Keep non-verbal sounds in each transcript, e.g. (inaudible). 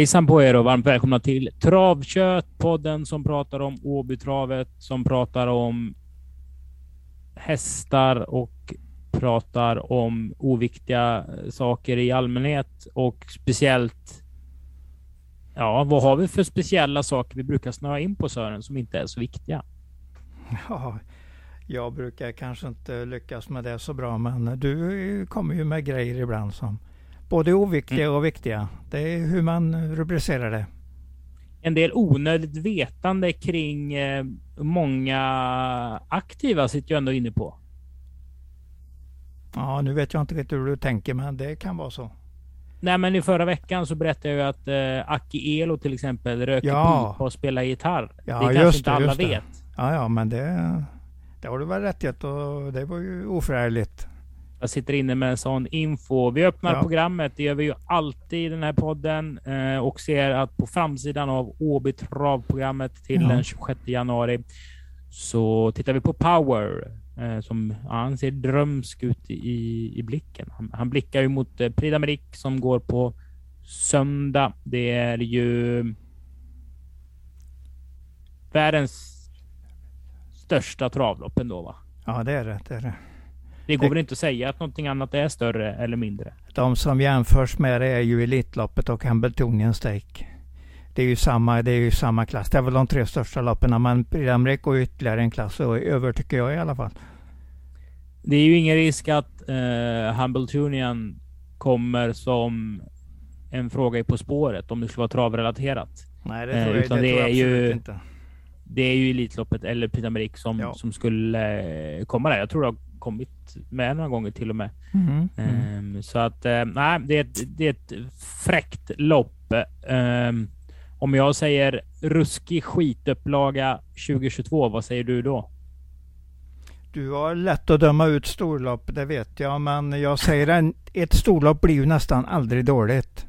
Hejsan på er och varmt välkomna till Travkött, podden som pratar om Åbytravet, som pratar om hästar och pratar om oviktiga saker i allmänhet och speciellt. Ja, vad har vi för speciella saker vi brukar snöa in på Sören som inte är så viktiga? Ja, jag brukar kanske inte lyckas med det så bra, men du kommer ju med grejer ibland som både oviktiga mm. och viktiga. Det är hur man rubricerar det. En del onödigt vetande kring eh, många aktiva sitter jag ändå inne på. Ja, nu vet jag inte riktigt hur du tänker, men det kan vara så. Nej, men i förra veckan så berättade jag ju att eh, Aki Elo till exempel röker ja. pipa och spelar gitarr. Ja, det kanske inte alla vet. Ja, ja, men det, det har du väl rätt i och det var ju oförärligt. Jag sitter inne med en sån info. Vi öppnar ja. programmet, det gör vi ju alltid i den här podden eh, och ser att på framsidan av Åby travprogrammet till ja. den 26 januari så tittar vi på Power eh, som ja, han ser drömsk ut i, i blicken. Han, han blickar ju mot eh, Prix d'Amérique som går på söndag. Det är ju världens största travlopp ändå va? Ja, det är det. Det, är det. Det går väl inte att säga att någonting annat är större eller mindre? De som jämförs med det är ju Elitloppet och Hambletonian Stake. Det är ju samma, det är ju samma klass. Det är väl de tre största loppen. Men Prix går ytterligare en klass över tycker jag i alla fall. Det är ju ingen risk att uh, Hambletonian kommer som en fråga i På spåret om det skulle vara travrelaterat. Nej, det tror jag, uh, utan det, det tror jag är ju, inte det är ju Elitloppet eller Prix som, ja. som skulle eh, komma där. Jag tror det kommit med några gånger till och med. Mm. Um, så att uh, nej, det är, ett, det är ett fräckt lopp. Um, om jag säger ruskig skitupplaga 2022, vad säger du då? Du har lätt att döma ut storlopp, det vet jag, men jag säger att ett storlopp blir ju nästan aldrig dåligt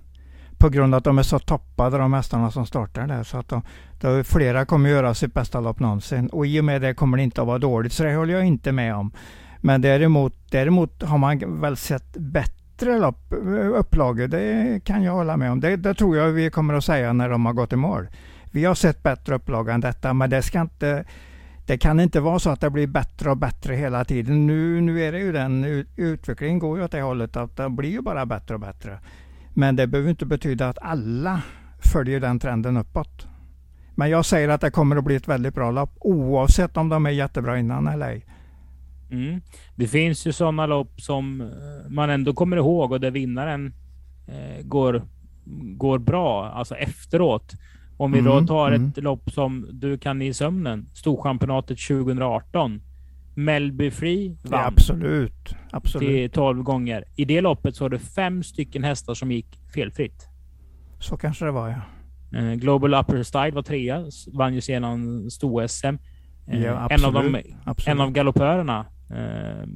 på grund av att de är så toppade de hästarna som startar där. Så att de, de, flera kommer göra sitt bästa lopp någonsin och i och med det kommer det inte att vara dåligt. Så det håller jag inte med om. Men däremot, däremot har man väl sett bättre lopp, eh, upplagor. Det kan jag hålla med om. Det, det, tror jag vi kommer att säga när de har gått i mål. Vi har sett bättre upplagor än detta, men det ska inte det kan inte vara så att det blir bättre och bättre hela tiden. Nu, nu är det ju den utvecklingen går ju åt det hållet att det blir ju bara bättre och bättre. Men det behöver inte betyda att alla följer den trenden uppåt. Men jag säger att det kommer att bli ett väldigt bra lopp oavsett om de är jättebra innan eller ej. Mm. Det finns ju sådana lopp som eh, man ändå kommer ihåg och där vinnaren eh, går, går bra, alltså efteråt. Om vi mm, då tar mm. ett lopp som du kan i sömnen, Storchampionatet 2018. Melby Free vann. Ja, absolut. absolut. Till 12 gånger. I det loppet så var det fem stycken hästar som gick felfritt. Så kanske det var ja. Eh, Global Upper Style var trea, vann ju sedan sto-SM. Eh, ja, en av, en av galoppörerna, eh,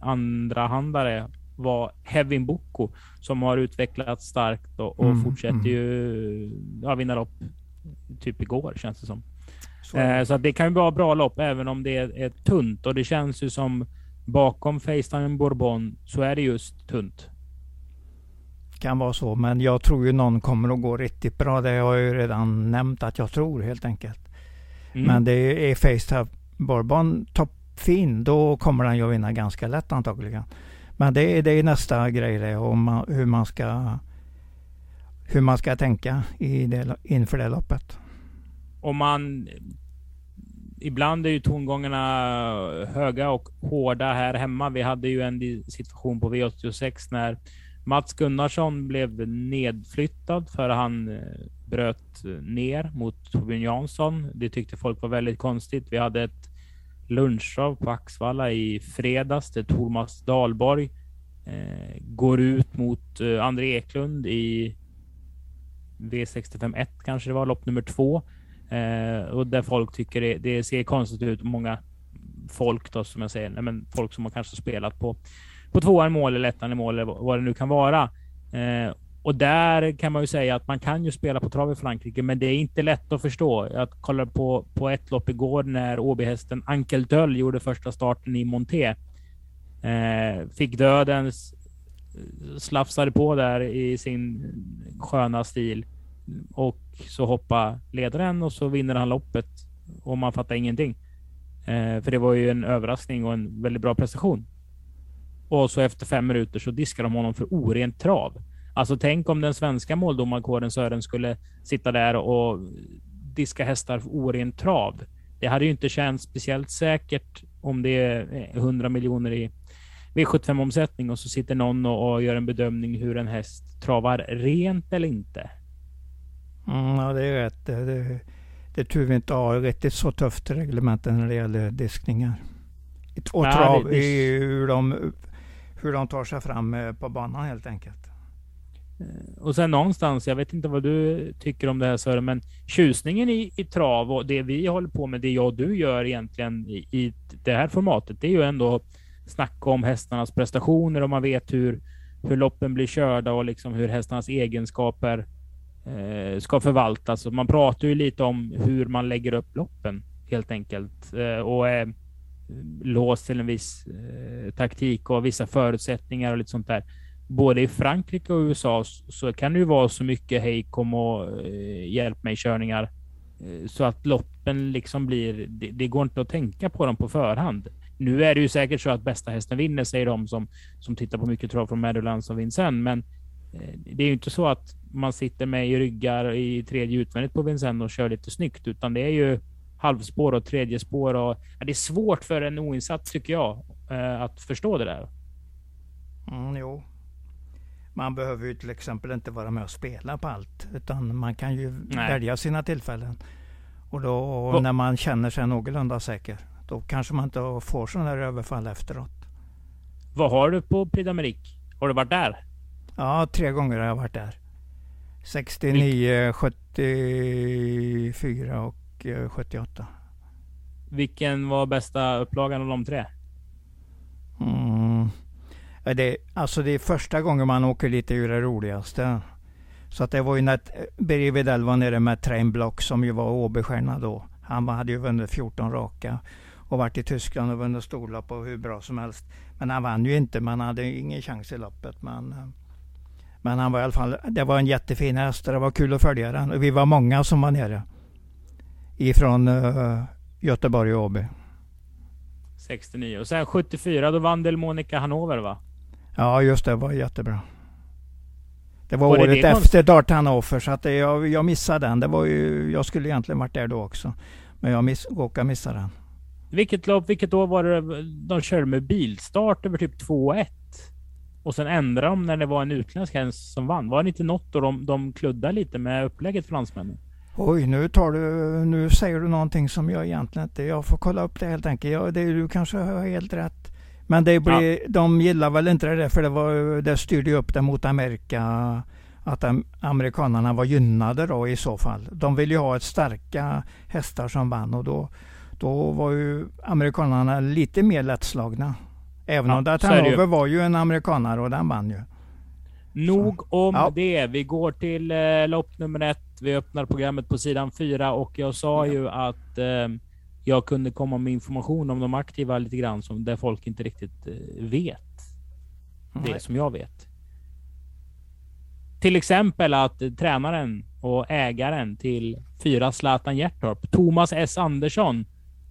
andra handare var Hevin Boko som har utvecklats starkt och, och mm, fortsätter mm. ju ja, vinna lopp typ igår känns det som. Så, eh, så det kan ju vara bra lopp även om det är, är tunt och det känns ju som bakom Facetime Bourbon så är det just tunt. Kan vara så, men jag tror ju någon kommer att gå riktigt bra. Det har jag ju redan nämnt att jag tror helt enkelt. Mm. Men det är Facetime Bourbon toppfin, då kommer den ju att vinna ganska lätt antagligen. Men det är, det är nästa grej det, om hur man ska hur man ska tänka i det, inför det loppet om man... Ibland är ju tongångarna höga och hårda här hemma. Vi hade ju en situation på V86 när Mats Gunnarsson blev nedflyttad för han eh, bröt eh, ner mot Torbjörn Jansson. Det tyckte folk var väldigt konstigt. Vi hade ett lunchshow på Axvalla i fredags där Thomas Dahlborg eh, går ut mot eh, André Eklund i V65 kanske det var, lopp nummer två. Eh, och där folk tycker det, det, ser konstigt ut. Många folk då, som jag säger, nej, men folk som har kanske spelat på, på tvåan mål eller ettan i mål eller vad det nu kan vara. Eh, och där kan man ju säga att man kan ju spela på trav i Frankrike, men det är inte lätt att förstå. Jag kollade på, på ett lopp igår när Åbyhästen Ankel Döll gjorde första starten i Monté. Eh, fick dödens, slafsade på där i sin sköna stil Och så hoppar ledaren och så vinner han loppet och man fattar ingenting. Eh, för det var ju en överraskning och en väldigt bra prestation. Och så efter fem minuter så diskar de honom för orent trav. Alltså tänk om den svenska måldomarkåren Sören skulle sitta där och diska hästar för orent trav. Det hade ju inte känts speciellt säkert om det är 100 miljoner i V75-omsättning och så sitter någon och, och, gör en bedömning hur en häst travar rent eller inte. Mm, ja, det är rätt. Det, det, det tur vi inte har riktigt så tufft reglement när det gäller diskningar. Och trav det, det... hur, de, hur de tar sig fram eh, på banan helt enkelt. Eh, och sen någonstans, jag vet inte vad du tycker om det här Sören, men tjusningen i, i trav och det vi håller på med, det jag och du gör egentligen i, i det här formatet, det är ju ändå snacka om hästarnas prestationer och man vet hur, hur loppen blir körda och liksom hur hästarnas egenskaper eh, ska förvaltas. Och man pratar ju lite om hur man lägger upp loppen helt enkelt eh, och är låst till en viss eh, taktik och vissa förutsättningar och lite sånt där både i Frankrike och USA så kan det ju vara så mycket hej kom och eh, hjälp mig körningar eh, så att loppen liksom blir. Det, det, går inte att tänka på dem på förhand. Nu är det ju säkert så att bästa hästen vinner, säger de som som tittar på mycket trav från Meadowlands och Vincennes, men eh, det är ju inte så att man sitter med i ryggar i tredje utvändigt på Vincennes och kör lite snyggt, utan det är ju halvspår och tredje spår och ja, det är svårt för en oinsatt tycker jag eh, att förstå det där. Man behöver ju till exempel inte vara med och spela på allt. Utan man kan ju Nej. välja sina tillfällen. Och då och när man känner sig någorlunda säker. Då kanske man inte får sådana där överfall efteråt. Vad har du på Prix d'Amérique? Har du varit där? Ja, tre gånger har jag varit där. 69, Vil 74 och 78. Eh, Vilken var bästa upplagan av de tre? Det, alltså det är första gången man åker lite ur det roligaste. Så att det var ju när Birger Widell var nere med Train Block som ju var ob då. Han hade ju vunnit 14 raka och varit i Tyskland och vunnit storlopp och hur bra som helst. Men han vann ju inte, man hade ingen chans i loppet. Men, men han var i alla fall, det var en jättefin häst och det var kul att följa den. Och vi var många som var nere. Ifrån uh, Göteborg och Åby. 69 och sen 74 då vann Delmonica Hannover va? Ja, just det. var jättebra. Det var, var året det efter Dart Hannover, så att jag, jag missade den. Det var ju, jag skulle egentligen varit där då också. Men jag miss, råkade missa den. Vilket lopp, vilket år var det de körde med bilstart över typ 2-1? Och sen ändrade de när det var en utländsk häst som vann. Var det inte något då de, de kluddade lite med upplägget fransmännen? Oj, nu, tar du, nu säger du någonting som jag egentligen inte... Jag får kolla upp det helt enkelt. Jag, det, du kanske har helt rätt. Men det blir, ja. de gillar väl inte det där för det, var, det styrde upp det mot Amerika. Att amerikanerna var gynnade då i så fall. De ville ju ha ett starka hästar som vann och då, då var ju amerikanerna lite mer lättslagna. Även ja, om Datanover var ju en amerikanare och den vann ju. Nog så. om ja. det. Vi går till eh, lopp nummer ett. Vi öppnar programmet på sidan fyra och jag sa ja. ju att eh, jag kunde komma med information om de aktiva lite grann som där folk inte riktigt eh, vet. Nej. Det som jag vet. Till exempel att tränaren och ägaren till fyra Zlatan Hjärtorp, Thomas S Andersson,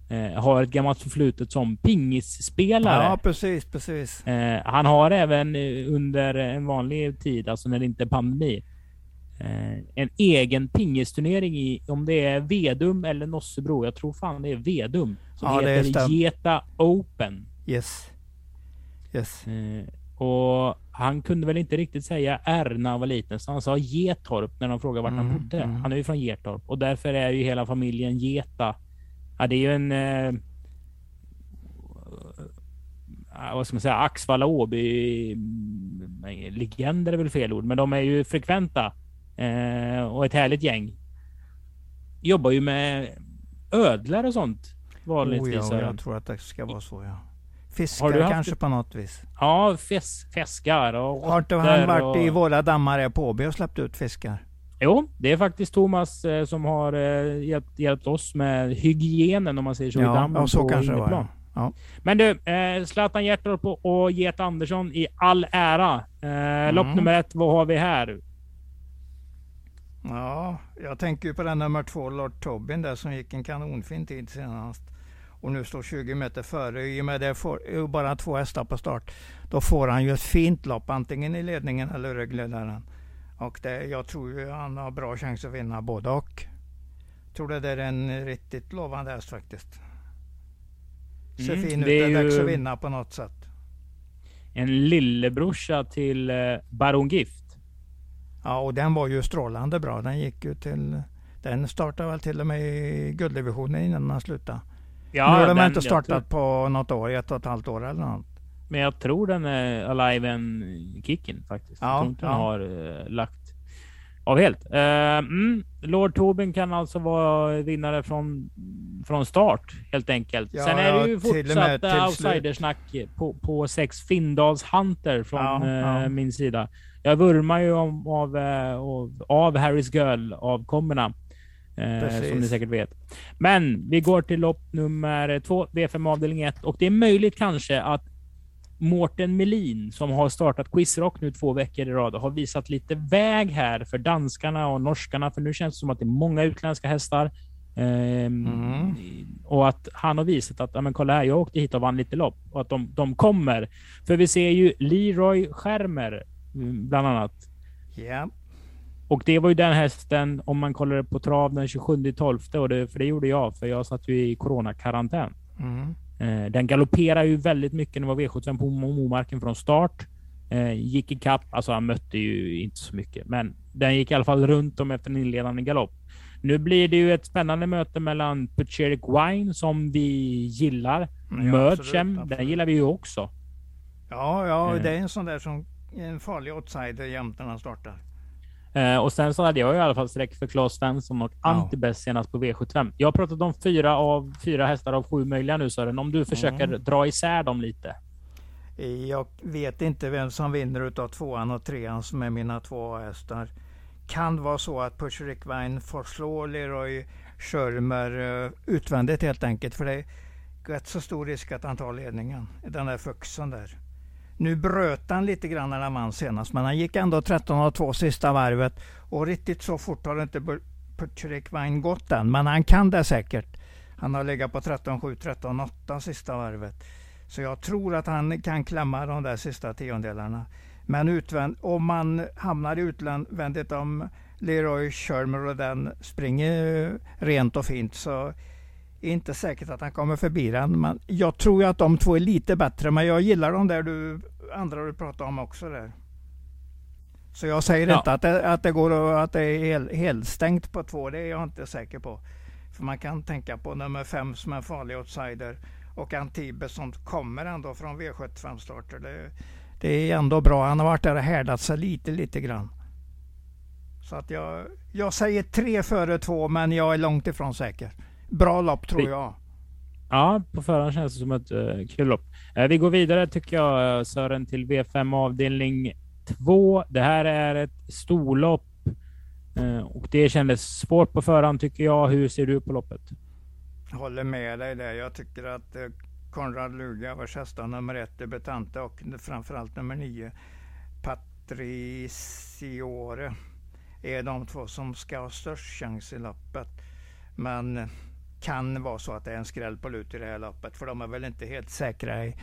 eh, har ett gammalt förflutet som pingisspelare. Ja, precis, precis. Eh, han har även eh, under en vanlig tid, alltså när det inte är pandemi, Eh, en egen pingisturnering i, om det är Vedum eller Nossebro. Jag tror fan det är Vedum. Som ja, heter Geta Open. Yes. Yes. Eh, och han kunde väl inte riktigt säga R när han var liten, så han sa Getorp när de frågade vart mm, han bodde. Mm. Han är ju från Getorp och därför är ju hela familjen Geta. Ja, det är ju en... Eh, vad ska man säga? Axvalla Åby mm, legender är väl fel ord, men de är ju frekventa Eh, och ett härligt gäng. Jobbar ju med ödlor och sånt. Vanligtvis. Oh ja, jag tror att det ska vara så ja. Fiskar kanske haft... på något vis. Ja, fis fiskar och Har inte han varit och... i våra dammar på Åby och släppt ut fiskar? Jo, det är faktiskt Thomas eh, som har eh, hjälpt, hjälpt, oss med hygienen om man säger så ja, i dammen ja, så på kanske det var, ja. Men du, eh, Zlatan Hjärtorp och Get Andersson i all ära. Eh, mm. Lopp nummer ett, vad har vi här? Ja, jag tänker ju på den nummer två, Lord Tobin där som gick en kanonfin tid senast. Och nu står 20 meter före. I och med det får bara två hästar på start. Då får han ju ett fint lopp antingen i ledningen eller ryggledaren. Och det, jag tror ju han har bra chans att vinna både och. Tror det är en riktigt lovande häst faktiskt. Ser mm, fin ut. Det är dags att vinna på något sätt. En lillebrorsa till eh, Baron Gift. Ja, och den var ju strålande bra. Den gick ju till... Den startade väl till och med i gulddivisionen innan den slutade. Ja, nu har de inte startat på något år, ett och ett halvt år eller något. Men jag tror den är alive and kicking faktiskt. Ja, jag tror inte ja. den har uh, lagt av helt. Uh, mm, Lord Tobin kan alltså vara vinnare från, från start helt enkelt. Ja, Sen är det ju fortsatt outsidersnack på, på sex Findals Hunter från uh, min sida. Jag vurmar ju om, av, av, av Harrys Girl avkommorna. Eh, som ni säkert vet. Men vi går till lopp nummer två, V5 avdelning 1 och det är möjligt kanske att Mårten Melin som har startat Quizrock nu två veckor i rad har visat lite väg här för danskarna och norskarna. För nu känns det som att det är många utländska hästar. Ehm, mm. Och att han har visat att, ja men kolla här, jag åkte hit och vann lite lopp och att de, de kommer. För vi ser ju Leroy Schermer mm, bland annat. Yeah. Och det var ju den hästen, om man kollar på trav den 27 12 och det, för det gjorde jag, för jag satt ju i coronakarantän. Mm. Eh, den galopperar ju väldigt mycket. Det var V75 på Momarken från start. Eh, gick i kapp, alltså han mötte ju inte så mycket, men den gick i alla fall runt om efter en inledande galopp. Nu blir det ju ett spännande möte mellan Pucheric Wine som vi gillar. Mm, Merchem, den gillar vi ju också. Ja, ja, eh. det är en sån där som en farlig outsider jämt när han startar. Eh, och sen så hade jag i alla fall streck för Claes Svensson och ja. Antibest senast på V75. Jag har pratat om fyra av fyra hästar av sju möjliga nu Sören. Om du försöker mm. dra isär dem lite. Jag vet inte vem som vinner utav tvåan och trean som är mina två hästar. Kan vara så att Pushrik Wein får slå Leroy Schörmer uh, utvändigt helt enkelt. För det är rätt så stor risk att han tar ledningen. Den där fuxen där. Nu bröt han lite grann när han vann senast, men han gick ändå 13,2 sista varvet. Och riktigt så fort har inte Pucherik Wein gått än, men han kan det säkert. Han har legat på 13.7-13.8 sista varvet. Så jag tror att han kan klämma de där sista tiondelarna. Men utvänd, om man hamnar i utvändigt om Leroy Shermer och den springer rent och fint så inte säkert att han kommer förbi den. Men jag tror ju att de två är lite bättre, men jag gillar de där du, andra du pratar om också där. Så jag säger ja. inte att det, att det går att det är hel, helstängt på två, det är jag inte säker på. För man kan tänka på nummer fem som en farlig outsider och Antibes som kommer ändå från V75-starter. Det, det är ändå bra. Han har varit där och härdat sig lite, lite grann. Så att jag, jag säger tre före två, men jag är långt ifrån säker. Bra lopp tror jag. Ja, på förhand känns det som ett uh, kul lopp. Uh, vi går vidare tycker jag eh, Sören till V5 avdelning 2. Det här är ett storlopp uh, och det kändes svårt på förhand tycker jag. Hur ser du på loppet? Håller med dig där. Jag tycker att Konrad Luga vars hästar nummer ett debutante och framförallt nummer nio Patriciore är de två som ska ha störst chans i loppet. Men kan vara så att det är en skräll på lut i det här loppet. För de är väl inte helt säkra i...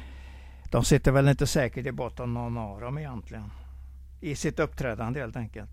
De sitter väl inte säkert i botten någon av dem egentligen. I sitt uppträdande helt enkelt.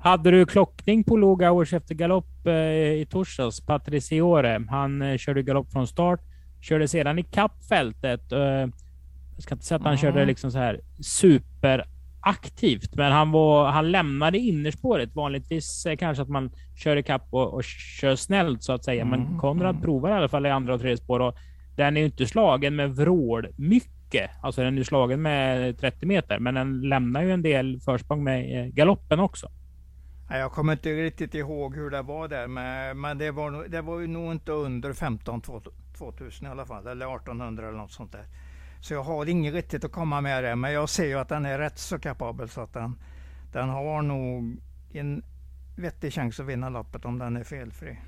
Hade du klockning på låg hours efter galopp eh, i torsdags? Patriciore. Han eh, körde galopp från start. Körde sedan i kappfältet. Eh, jag ska inte säga att han mm. körde liksom så här super aktivt, men han, var, han lämnade innerspåret. Vanligtvis eh, kanske att man kör ikapp och, och kör snällt så att säga, mm, men Konrad mm. provar i alla fall i andra och tredje spår och den är ju inte slagen med vrål mycket. Alltså den är slagen med 30 meter, men den lämnar ju en del försprång med eh, galoppen också. Jag kommer inte riktigt ihåg hur det var där, men, men det, var, det var ju nog inte under 15 2000 i alla fall, eller 1800 eller något sånt där. Så jag har inget riktigt att komma med det. Men jag ser ju att den är rätt så kapabel så att den, den har nog en vettig chans att vinna loppet om den är felfri.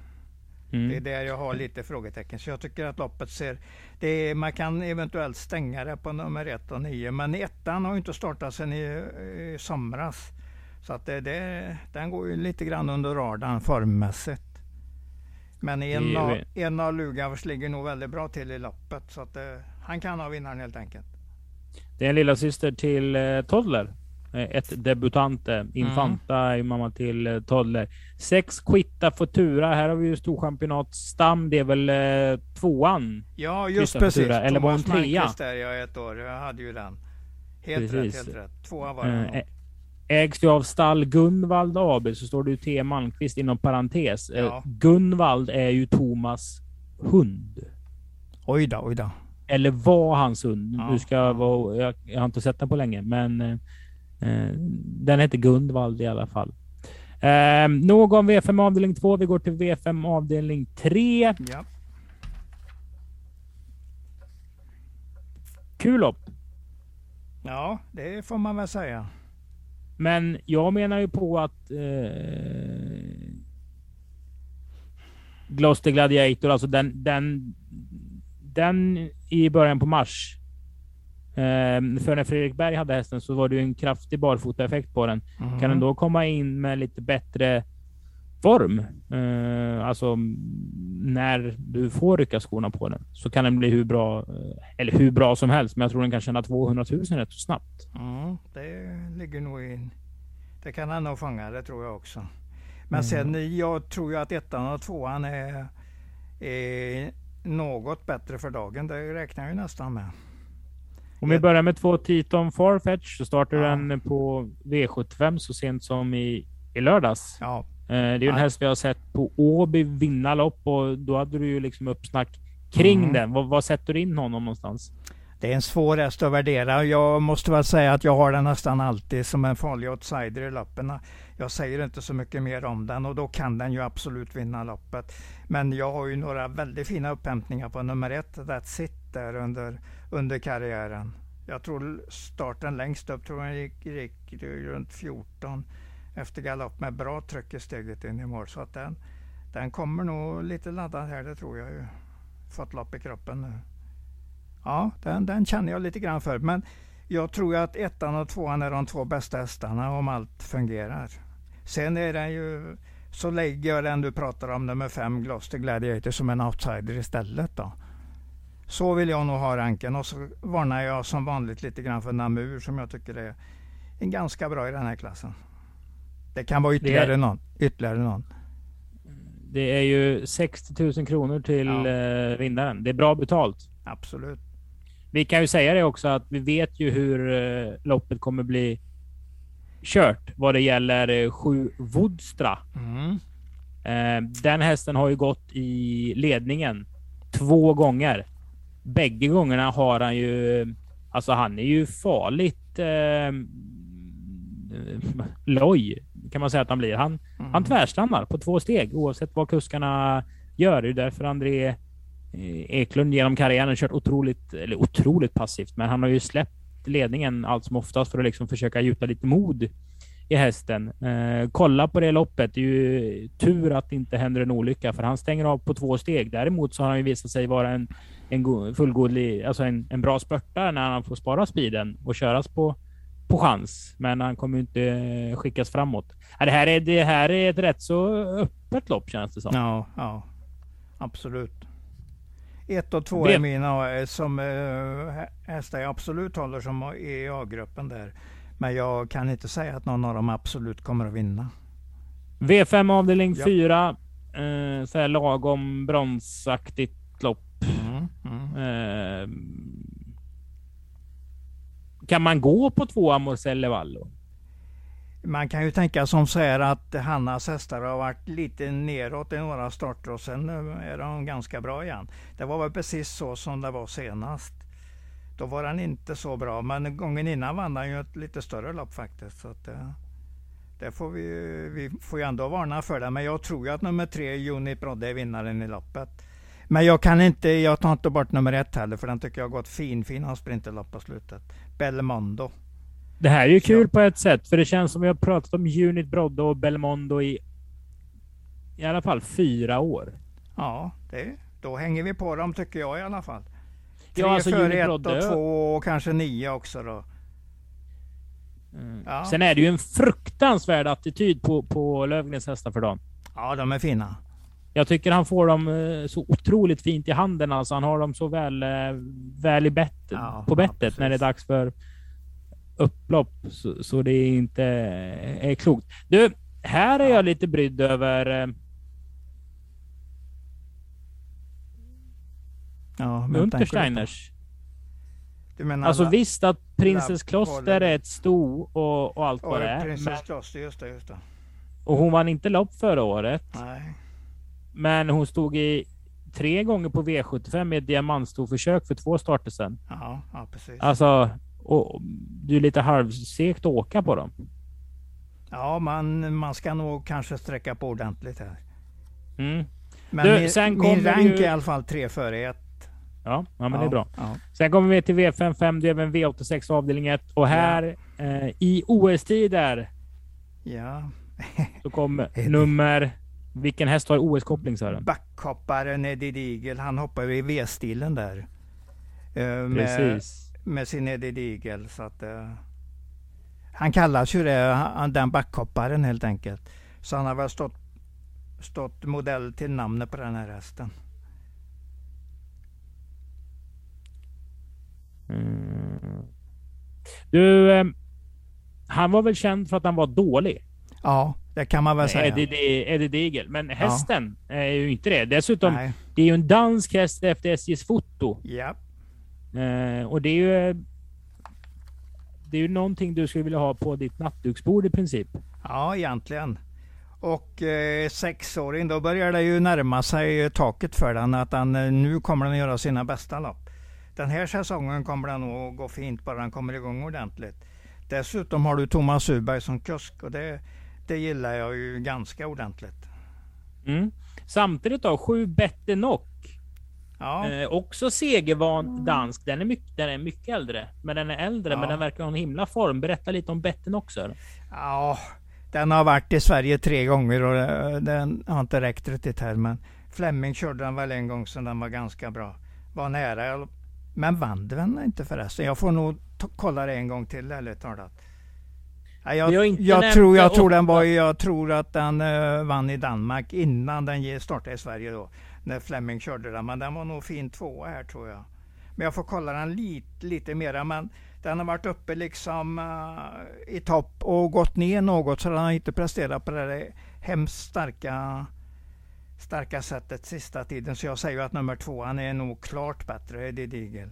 Mm. Det är där jag har lite frågetecken. Så jag tycker att loppet ser... Det är, man kan eventuellt stänga det på nummer ett och nio. Men ettan har ju inte startat sedan i, i somras. Så att det, det, den går ju lite grann under radarn formmässigt. Men en, av, en av Lugavs ligger nog väldigt bra till i loppet. Så att det, han kan ha vinnaren helt enkelt. Det är en lilla syster till eh, Toddler. Eh, ett debutante. Mm. Infanta mm. är mamma till eh, Toddler. Sex Quitta Futura. Här har vi ju storchampionat Stam. Det är väl eh, tvåan? Ja, just Quitta precis. Futura. Eller var hon trea? där jag ett år. Jag hade ju den. Helt precis. rätt, helt rätt. Tvåa var den. Eh, ägs du av stall Gunvald AB så står det ju T Malmqvist inom parentes. Ja. Gunvald är ju Thomas hund. Oj då, oj då. Eller var hans hund. Ja. Nu ska vara, jag, jag, har inte sett den på länge, men eh, den heter Gundvald i alla fall. Eh, nog om V5 avdelning 2. Vi går till V5 avdelning 3. Ja. Kul lopp. Ja, det får man väl säga. Men jag menar ju på att eh, Gloucester Gladiator, alltså den, den, den i början på mars. Eh, för när Fredrik Berg hade hästen så var det ju en kraftig barfotaeffekt på den. Mm. Kan den då komma in med lite bättre form, eh, alltså när du får rycka skorna på den, så kan den bli hur bra, eh, eller hur bra som helst. Men jag tror den kan tjäna 200 000 rätt så snabbt. Mm, det ligger nog in. Det kan han nog fånga, det tror jag också. Men mm. sen, jag tror ju att ettan och tvåan är, är något bättre för dagen. Det räknar jag ju nästan med. Om vi börjar med två Titon Farfetch så startar ja. den på V75 så sent som i, i lördags. Ja. Eh, det är ju en häst vi har sett på Åby vinna lopp och då hade du ju liksom uppsnack kring mm. den. Vad, vad sätter du in honom någonstans? Det är en svår häst att värdera. Jag måste väl säga att jag har den nästan alltid som en farlig outsider i loppen. Jag säger inte så mycket mer om den och då kan den ju absolut vinna loppet. Men jag har ju några väldigt fina upphämtningar på nummer ett, That's It, där under, under karriären. Jag tror starten längst upp tror jag gick, gick runt 14 efter galopp med bra tryck i steget in i mål. Så att den, den kommer nog lite laddad här, det tror jag ju. Fått lopp i kroppen nu. Ja, den, den känner jag lite grann för. Men jag tror att ettan och tvåan är de två bästa hästarna om allt fungerar. Sen är den ju, så lägger jag den du pratar om, nummer fem, Gloucester Gladiator, som en outsider istället. Då. Så vill jag nog ha ranken och så varnar jag som vanligt lite grann för Namur som jag tycker är en ganska bra i den här klassen. Det kan vara ytterligare, är, någon, ytterligare någon. Det är ju 60 000 kronor till ja. eh, vinnaren. Det är bra betalt. Absolut. Vi kan ju säga det också att vi vet ju hur eh, loppet kommer bli kört vad det gäller eh, sju Woodstra. Mm. Eh, den hästen har ju gått i ledningen två gånger. Bägge gångerna har han ju, alltså han är ju farligt eh, loj kan man säga att han blir. Han, mm. han tvärstannar på två steg oavsett vad kuskarna gör. Det är därför André eh, Eklund genom karriären kört otroligt, eller otroligt passivt, men han har ju släppt ledningen allt som oftast för att liksom försöka gjuta lite mod i hästen. Eh, kolla på det loppet. Det är ju tur att det inte händer en olycka för han stänger av på två steg. Däremot så har han ju visat sig vara en, en fullgod, alltså en, en bra spurtare när han får spara speeden och köras på på chans, men han kommer ju inte skickas framåt. Det här är, det här är ett rätt så öppet lopp känns det som. Ja, ja absolut. Ett och två är mina eh, som äh, hästar jag absolut håller som i A-gruppen där. Men jag kan inte säga att någon av dem absolut kommer att vinna. V5 avdelning ja. 4. Eh, så här lagom bronsaktigt lopp. Mm, mm. Eh, kan man gå på två Amorcelle Vallo? Man kan ju tänka som så här att Hannas hästar har varit lite neråt i några starter och sen eh, är de ganska bra igen. Det var väl precis så som det var senast. Då var han inte så bra, men gången innan vann han ju ett lite större lopp faktiskt. Så att det, det får vi, vi får ju ändå varna för det. Men jag tror ju att nummer tre, Unit Brodde, är vinnaren i loppet. Men jag kan inte, jag tar inte bort nummer ett heller, för den tycker jag har gått fin, fin sprinterlopp på slutet. Belmondo. Det här är ju kul på ett sätt, för det känns som vi har pratat om Unit Brodde och Belmondo i i alla fall fyra år. Ja, det, då hänger vi på dem tycker jag i alla fall. Tre ja, alltså före ett och två och kanske nio också då. Mm. Ja. Sen är det ju en fruktansvärd attityd på, på Lövgrens hästar för dagen. Ja, de är fina. Jag tycker han får dem eh, så otroligt fint i handen. Alltså han har dem så väl, eh, väl i bett, ja, på bettet ja, när det är dags för upplopp. Så, så det är inte är klokt. Du, här är jag lite brydd över Ja, Untersteiners. alltså visst att Princess Kloster är ett sto och, och allt vad det är. Princess Kloster, just det, just det. Och hon vann inte lopp förra året. Nej. Men hon stod i tre gånger på V75 med ett diamantstorförsök för två starter sedan. Ja, ja precis. Alltså, och, du är lite halvsegt att åka på dem. Ja, man, man ska nog kanske sträcka på ordentligt här. Mm. Men du, min, sen min rank ju... är i alla fall tre före ett. Ja, ja men ja, det är bra. Ja. Sen kommer vi till V55, det är även V86 avdelning 1 och här ja. eh, i OS-tider. Ja. (laughs) så kommer nummer... Vilken häst har OS-koppling Sören? Backhopparen Eddie Diegel. Han hoppar i V-stilen där. Eh, Precis. Med, sin Eddie Diegel. Så att, eh, han kallas ju det, den backhopparen helt enkelt. Så han har väl stått, stått modell till namnet på den här hästen. Mm. Du, eh, han var väl känd för att han var dålig? Ja, det kan man väl säga. Eddie, Eddie Diegel. Men hästen ja. är ju inte det. Dessutom, Nej. det är ju en dansk häst efter SJs foto. Ja. Eh, och det är ju... Det är ju någonting du skulle vilja ha på ditt nattduksbord i princip. Ja, egentligen. Och eh, sexåring, då börjar det ju närma sig taket för den. Att han, eh, nu kommer den göra sina bästa lopp. Den här säsongen kommer den nog gå fint bara den kommer igång ordentligt. Dessutom har du Thomas Uberg som kusk och det, det gillar jag ju ganska ordentligt. Mm. Samtidigt då, sju Bette Nock. Ja. Eh, också segervan dansk. Den är, mycket, den är mycket äldre. Men den är äldre, ja. men den verkar ha en himla form. Berätta lite om Bette Nock också. Ja, den har varit i Sverige tre gånger och eh, den har inte räckt riktigt här. Men Flemming körde den väl en gång så den var ganska bra. Var nära men vann den inte förresten? Jag får nog kolla det en gång till ärligt talat. Jag, jag, tror, jag, tror den var, jag tror att den uh, vann i Danmark innan den startade i Sverige då. När Fleming körde den. Men den var nog fin tvåa här tror jag. Men jag får kolla den lite, lite mera. Men den har varit uppe liksom uh, i topp och gått ner något. Så den har inte presterat på det där hemskt starka starka sättet sista tiden. Så jag säger att nummer två, han är nog klart bättre, Eddie Diegel.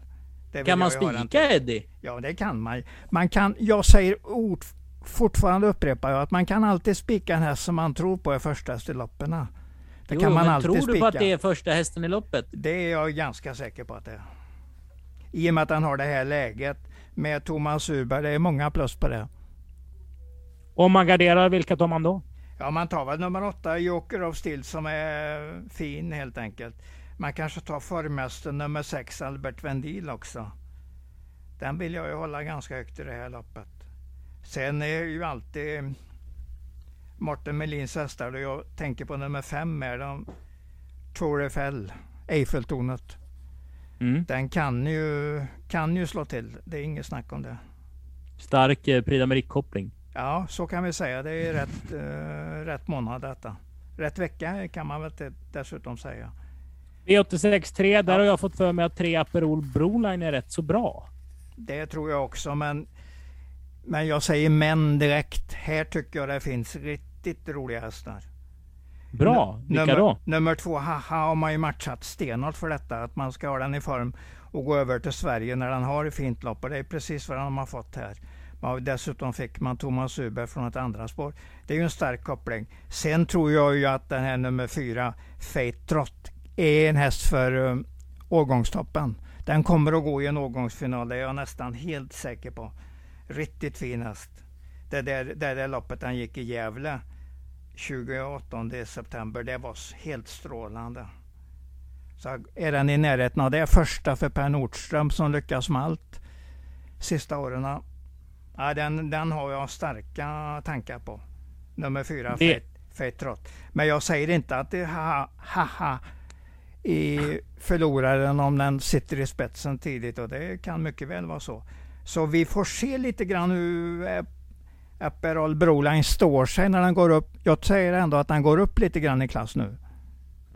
Kan man spika Eddie? Ja, det kan man. man kan, jag säger ord, fortfarande upprepar jag att man kan alltid spika en häst som man tror på är första i loppen. Det jo, kan man alltid tror du spika. på att det är första hästen i loppet? Det är jag ganska säker på att det är. I och med att han har det här läget med Thomas Uber. Det är många plus på det. Om man garderar, vilka tar man då? Ja, man tar väl nummer åtta, Joker of Steel, som är fin helt enkelt. Man kanske tar förmästaren nummer sex, Albert Vendil också. Den vill jag ju hålla ganska högt i det här loppet. Sen är ju alltid Martin Melins hästar och jag tänker på nummer fem med de Tour Eiffel, Eiffeltornet. Mm. Den kan ju, kan ju slå till. Det är inget snack om det. Stark eh, Prix. Ja, så kan vi säga. Det är rätt, uh, rätt månad detta. Rätt vecka kan man väl dessutom säga. V86 3, där ja. har jag fått för mig att tre Aperol Broline är rätt så bra. Det tror jag också, men, men jag säger men direkt. Här tycker jag det finns riktigt roliga hästar. Bra, vilka nummer, då? Nummer två, haha, har man ju matchat stenhårt för detta. Att man ska ha den i form och gå över till Sverige när den har ett fint lopp. Och det är precis vad de har fått här. Dessutom fick man Thomas Uber från ett andra spår. Det är ju en stark koppling. Sen tror jag ju att den här nummer fyra, Fate Trot, är en häst för um, årgångstoppen. Den kommer att gå i en årgångsfinal, det är jag nästan helt säker på. Riktigt fin häst. Det där, det där loppet han gick i Gävle 28 september, det var helt strålande. Så är den i närheten av det första för Per Nordström som lyckas med allt sista åren. Ja, den, den har jag starka tankar på. Nummer fyra, det... Fate Men jag säger inte att det är haha, haha i förloraren om den sitter i spetsen tidigt och det kan mycket väl vara så. Så vi får se lite grann hur, eh, Aperol Broline står sig när den går upp. Jag säger ändå att den går upp lite grann i klass nu.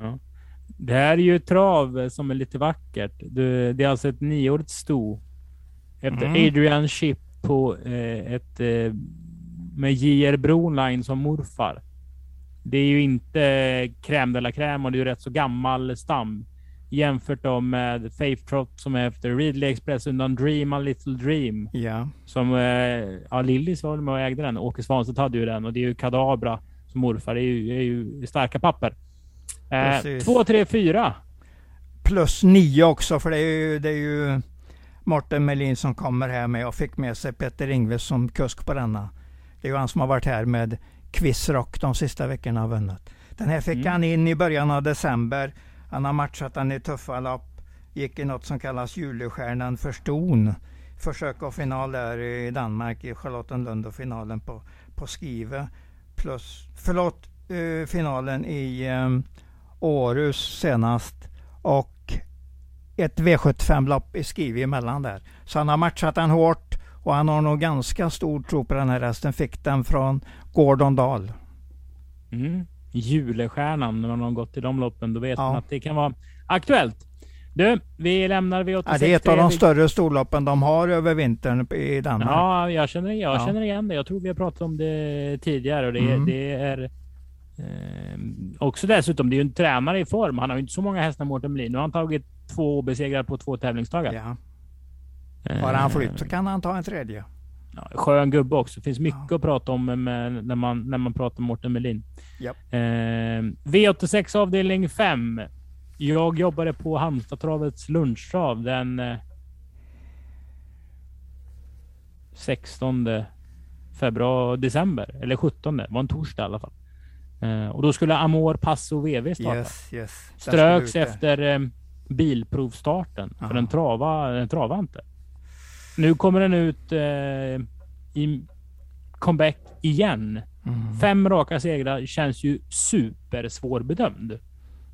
Ja. Det här är ju trav som är lite vackert. Det är alltså ett nioårigt sto. Efter mm. Adrian Chip på eh, ett eh, med JR Broline som morfar. Det är ju inte crème de la crème och det är ju rätt så gammal stam. Jämfört då med Faith Trot som är efter Ridley Express undan Dream a Little Dream. Ja. Som, eh, ja Lillis var med och ägde den. Åke Svanstedt hade ju den och det är ju Kadabra som morfar. Det är ju, är ju starka papper. Eh, två, tre, fyra. Plus nio också för det är ju, det är ju Martin Melin som kommer här med och fick med sig Peter Ingves som kusk på denna. Det är ju han som har varit här med Quizrock de sista veckorna och vunnit. Den här fick mm. han in i början av december. Han har matchat den i tuffa lopp. Gick i något som kallas Julestjärnan för ston. Försök och final där i Danmark i Charlottenlund och finalen på, på Skive. Plus, förlåt, eh, finalen i eh, Århus senast. Och ett V75-lopp i Skive emellan där. Så han har matchat den hårt och han har nog ganska stor tro på den här hästen. Fick den från Gordon Dahl. Mm. Julestjärnan, när man har gått i de loppen, då vet ja. man att det kan vara aktuellt. Du, vi lämnar V86. Ja, det är ett av de större storloppen de har över vintern i Danmark. Ja, jag känner, jag ja. känner igen det. Jag tror vi har pratat om det tidigare och det, mm. det är eh, också dessutom, det är ju en tränare i form. Han har ju inte så många hästar, Mårten Melin. Nu har han tagit två obesegrar på två tävlingsdagar. Ja. Har han flytt så kan han ta en tredje. Ja, skön gubbe också. Det finns mycket ja. att prata om med, när, man, när man pratar om Mårten Melin. Yep. Eh, V86 avdelning 5. Jag jobbade på Halmstadtravets lunchtrav den eh, 16 februari, december. Eller 17. Det var en torsdag i alla fall. Eh, och då skulle Amor Passo VV starta. Yes, yes. Ströks efter eh, bilprovstarten. För den travade den trava inte. Nu kommer den ut eh, i comeback igen. Mm. Fem raka segrar känns ju supersvårbedömd.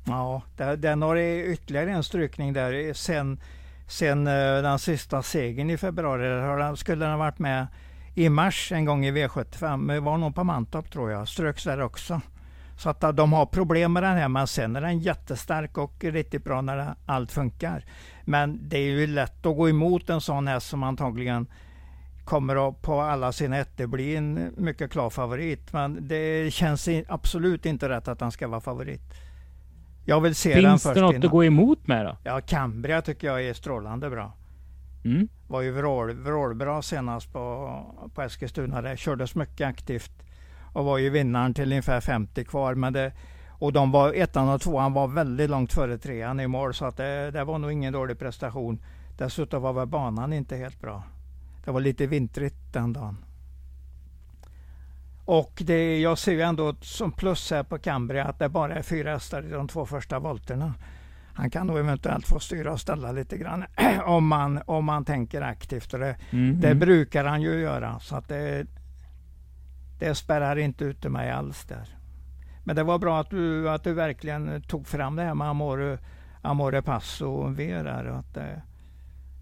Ja, den har ytterligare en strykning där sen, sen eh, den sista segern i februari. skulle den varit med i mars en gång i V75. Det var nog på Mantorp tror jag. Ströks där också. Så att de har problem med den här, men sen är den jättestark och riktigt bra när allt funkar. Men det är ju lätt att gå emot en sån häst som antagligen kommer att på alla sina ettor bli en mycket klar favorit. Men det känns absolut inte rätt att han ska vara favorit. Jag vill se Finns den först det något innan. att gå emot med då? Ja, Cambria tycker jag är strålande bra. Mm. Var ju vrål, vrålbra senast på, på Eskilstuna. Det kördes mycket aktivt och var ju vinnaren till ungefär 50 kvar. Men det, och de var, ettan och tvåan var väldigt långt före trean i mål så att det, det var nog ingen dålig prestation. Dessutom var väl banan inte helt bra. Det var lite vintrigt den dagen. Och det, jag ser ju ändå som plus här på Cambria att det bara är fyra hästar i de två första volterna. Han kan nog eventuellt få styra och ställa lite grann (clears throat) om man, om man tänker aktivt. Det, mm. det brukar han ju göra. Så att det, det spärrar inte ute mig alls där. Men det var bra att du, att du verkligen tog fram det här med Amore, Amore Passo V där. Att det,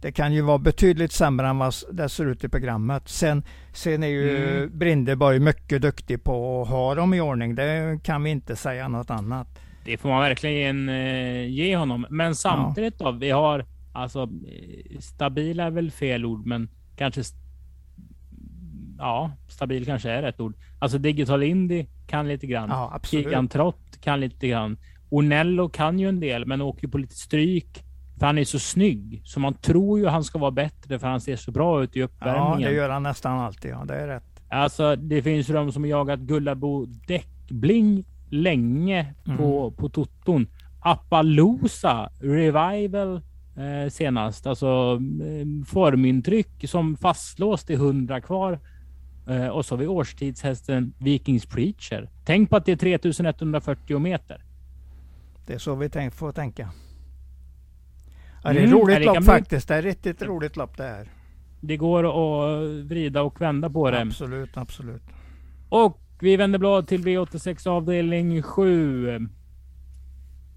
det kan ju vara betydligt sämre än vad det ser ut i programmet. Sen, sen är ju mm. Brindeborg mycket duktig på att ha dem i ordning. Det kan vi inte säga något annat. Det får man verkligen eh, ge honom. Men samtidigt ja. då, vi har alltså eh, stabila är väl fel ord, men kanske ja, stabil kanske är rätt ord. Alltså Digital Indie kan lite grann. Ja, absolut. Gigan Trott kan lite grann. Ornello kan ju en del, men åker på lite stryk. För han är så snygg, så man tror ju han ska vara bättre för han ser så bra ut i uppvärmningen. Ja, det gör han nästan alltid. Ja, det är rätt. Alltså, det finns ju de som jagat Gullabo Däckbling länge mm. på, på Toton. Appaloosa Revival eh, senast. Alltså eh, formintryck som fastlåst till 100 kvar. Eh, och så har vi årstidshästen Vikings Preacher. Tänk på att det är 3140 meter. Det är så vi tänk, får tänka. Ja, det är ett mm, roligt lopp faktiskt. Det är ett riktigt roligt lopp det här. Det går att vrida och vända på det. Absolut, absolut. Och vi vänder blad till V86 avdelning 7.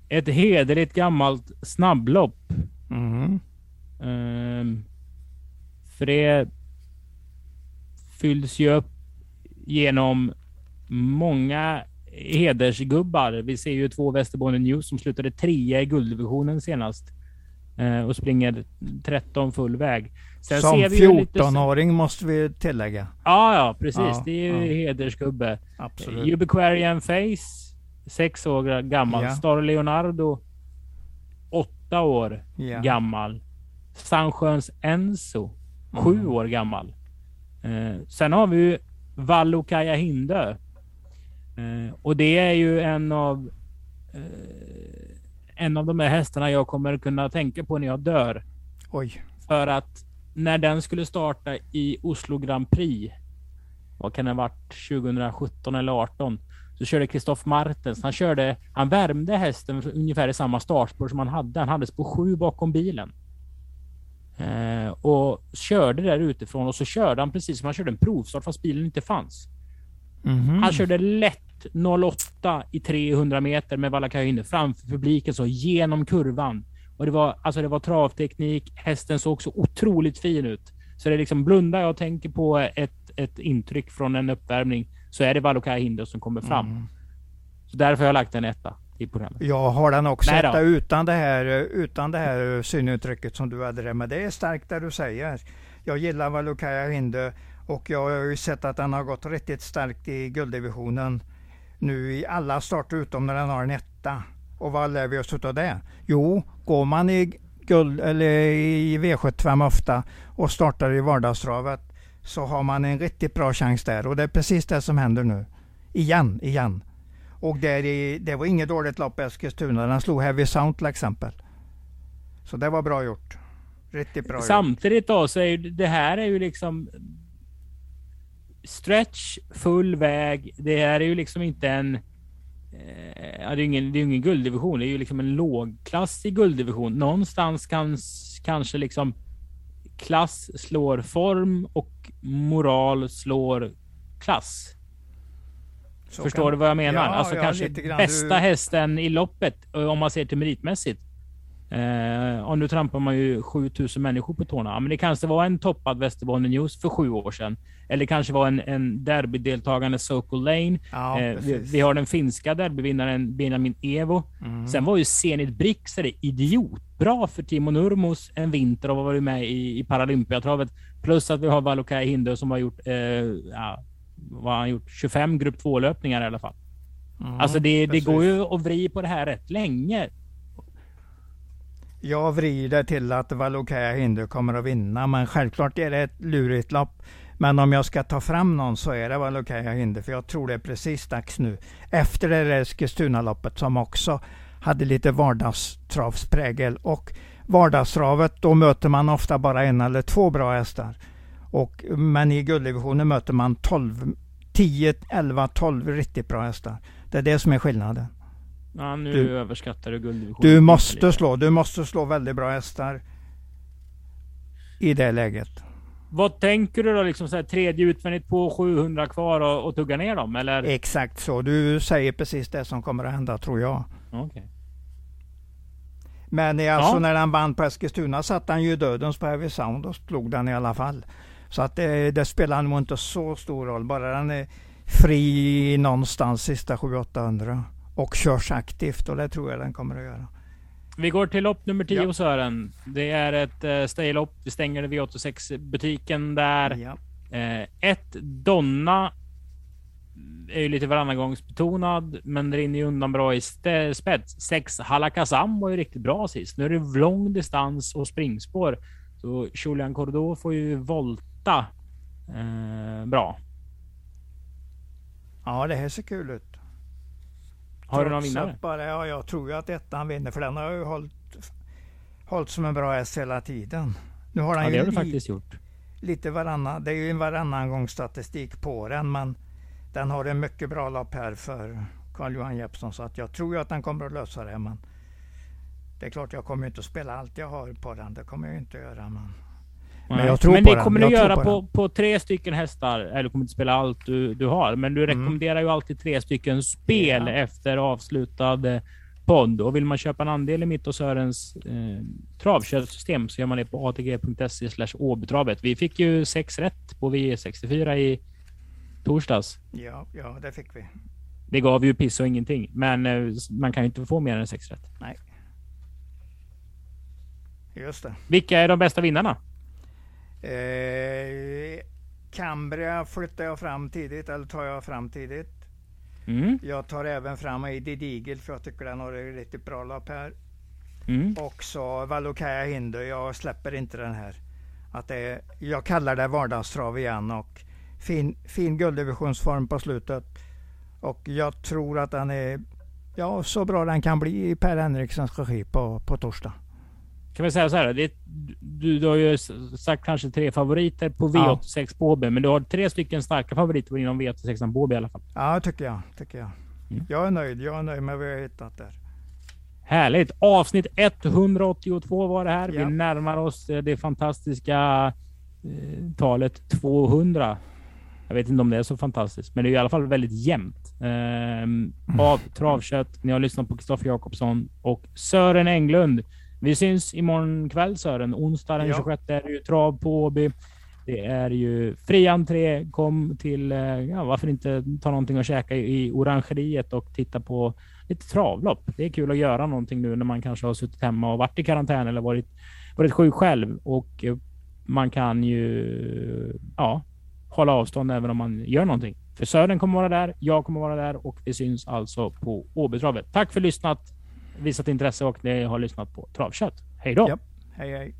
Ett hederligt gammalt snabblopp. Mm. Um, för det fylls ju upp genom många hedersgubbar. Vi ser ju två Västerbotten News som slutade trea i gulddivisionen senast eh, och springer 13 full väg. Sen som 14-åring måste vi tillägga. Ja, ja precis. Ja, det är ju ja. hedersgubbe. Absolut. Ubiquarian Face, sex år gammal. Ja. Star Leonardo, åtta år gammal. Sandsjöns Enzo, sju mm. år gammal. Eh, sen har vi ju Hindö. Eh, och det är ju en av eh, en av de här hästarna jag kommer kunna tänka på när jag dör. Oj. För att när den skulle starta i Oslo Grand Prix, vad kan det ha varit, 2017 eller 18, så körde Christoph Martens. Han körde, han värmde hästen ungefär i samma startspår som han hade. Han hade spår sju bakom bilen. Eh, och körde där utifrån och så körde han precis som han körde en provstart fast bilen inte fanns. Mm -hmm. Han körde lätt 08 i 300 meter med Valakajine framför publiken så genom kurvan. Och det var alltså det var travteknik. Hästen såg så otroligt fin ut. Så det är liksom blundar jag och tänker på ett, ett intryck från en uppvärmning så är det Valokaj som kommer fram. Mm. Så därför har jag lagt en etta i programmet. Jag har den också etta utan det här, utan det här synuttrycket som du hade det. Men det är starkt det du säger. Jag gillar Valokaya Hinde och jag har ju sett att den har gått riktigt starkt i gulddivisionen nu i alla starter utom när den har en etta. Och vad lär vi oss av det? Jo, går man i, guld, eller i V75 ofta och startar i vardagstravet så har man en riktigt bra chans där. Och det är precis det som händer nu. Igen, igen. Och där i, det var inget dåligt lopp i Eskilstuna. Den slog Heavy Sound till exempel. Så det var bra gjort. Riktigt bra Samtidigt då så är ju det här är ju liksom stretch, full väg. Det här är ju liksom inte en eh, Ja, det är ingen, det är ingen gulddivision. Det är ju liksom en lågklassig gulddivision. Någonstans kan kanske liksom klass slår form och moral slår klass. Så Förstår kan... du vad jag menar? Ja, alltså ja, kanske bästa du... hästen i loppet om man ser till meritmässigt. Eh, och nu trampar man ju 7000 människor på tårna. men det kanske var en toppad Västerbotten News för sju år sedan. Eller kanske var en, en derbydeltagande Sokol Lane. Ja, eh, vi, vi, har den finska derbyvinnaren Benjamin Evo. Mm. Sen var ju Zenit Brix idiotbra för Timo Nurmos en vinter och varit med i, i Paralympiatravet. Plus att vi har Valokai Hindö som har gjort, eh, ja, vad har han gjort? 25 grupp 2 löpningar i alla fall. Mm, alltså det, det går ju att vrida på det här rätt länge. Jag vrider till att Valokaya Hindu kommer att vinna, men självklart är det ett lurigt lopp. Men om jag ska ta fram någon så är det Valokaya Hindu, för jag tror det är precis dags nu. Efter det där Eskilstuna-loppet som också hade lite vardagstravsprägel. Och vardagstravet, då möter man ofta bara en eller två bra hästar. Och, men i gulddivisionen möter man 12, 10, 11, 12 riktigt bra hästar. Det är det som är skillnaden. Ja, nu du, överskattar du gulddivisionen. Du måste slå, du måste slå väldigt bra hästar i det läget. Vad tänker du då? Liksom så här, tredje utvändigt på 700 kvar och, och tugga ner dem? Eller? Exakt så. Du säger precis det som kommer att hända, tror jag. Okay. Men alltså ja. när han vann på Eskilstuna satte han ju dödens på Heavy Sound och slog den i alla fall. Så att det, det spelar nog inte så stor roll. Bara den är fri någonstans sista 700-800 och körs aktivt och det tror jag den kommer att göra. Vi går till lopp nummer 10 ja. Sören. Det är ett uh, staylopp. Vi stänger V86 butiken där. Ja. Uh, ett Donna är ju lite varannangångsbetonad, men rinner ju undan bra i spets. Sex Halakazam var ju riktigt bra sist. Nu är det lång distans och springspår. Så Julian Cordo får ju volta eh, bra. Ja, det här ser kul ut. Har du någon vinnare? Bara, ja, jag tror ju att ettan vinner för den har ju hållit, hållit som en bra häst hela tiden. Nu har den ja, det har du faktiskt gjort. Lite varannan, det är ju en varannan gång statistik på den men den har en mycket bra lopp här för Carl-Johan Jeppsson så att jag tror ju att den kommer att lösa det. Men det är klart jag kommer inte att spela allt jag har på den. Det kommer jag inte att göra. Men men, jag tror men det kommer du göra på, på, på, tre stycken hästar. Eller du kommer inte spela allt du, du har. Men du mm. rekommenderar ju alltid tre stycken spel ja. efter avslutad eh, podd. Och vill man köpa en andel i mitt och Sörens eh, travköpsystem så gör man det på atg.se åbetravet. Vi fick ju sex rätt på V64 i torsdags. Ja, ja, det fick vi. Det gav ju piss och ingenting, men eh, man kan ju inte få mer än sex rätt. Nej. Just det. Vilka är de bästa vinnarna? Eh, Cambria flyttar jag fram tidigt, eller tar jag fram tidigt. Mm. Jag tar även fram Eddie Digel för jag tycker den har ett riktigt bra lopp här. Mm. Och så Valokaya Hindu, jag släpper inte den här. Att det är, jag kallar det vardagstrav igen och fin, fin gulddivisionsform på slutet. Och jag tror att den är ja, så bra den kan bli i Per Henriksens regi på, på torsdag. Kan vi säga så här, det, du, du har ju sagt kanske tre favoriter på V86 på HB, men du har tre stycken starka favoriter inom V86 på HB i alla fall. Ja, tycker jag. Tycker jag. Mm. jag är nöjd. Jag är nöjd med vad jag har hittat där. Härligt! Avsnitt 182 var det här. Ja. Vi närmar oss eh, det fantastiska eh, talet 200. Jag vet inte om det är så fantastiskt, men det är i alla fall väldigt jämnt. Ehm, av Travkött. Ni har lyssnat på Kristoffer Jakobsson och Sören Englund. Vi syns imorgon kväll Sören. Onsdag den Ja. 26 är det ju trav på Åby. Det är ju fri entré. Kom till, eh, ja varför inte ta någonting att käka i orangeriet och titta på lite travlopp. Det är kul att göra någonting nu när man kanske har suttit hemma och varit i karantän eller varit, varit sjuk själv. Och eh, man kan ju ja, hålla avstånd även om man gör någonting. För Sören kommer vara där, jag kommer vara där och det syns alltså på Åbytravet. Tack för lyssnat, visat intresse och ni har lyssnat på Travkött. Hej då! Ja. Hej hej.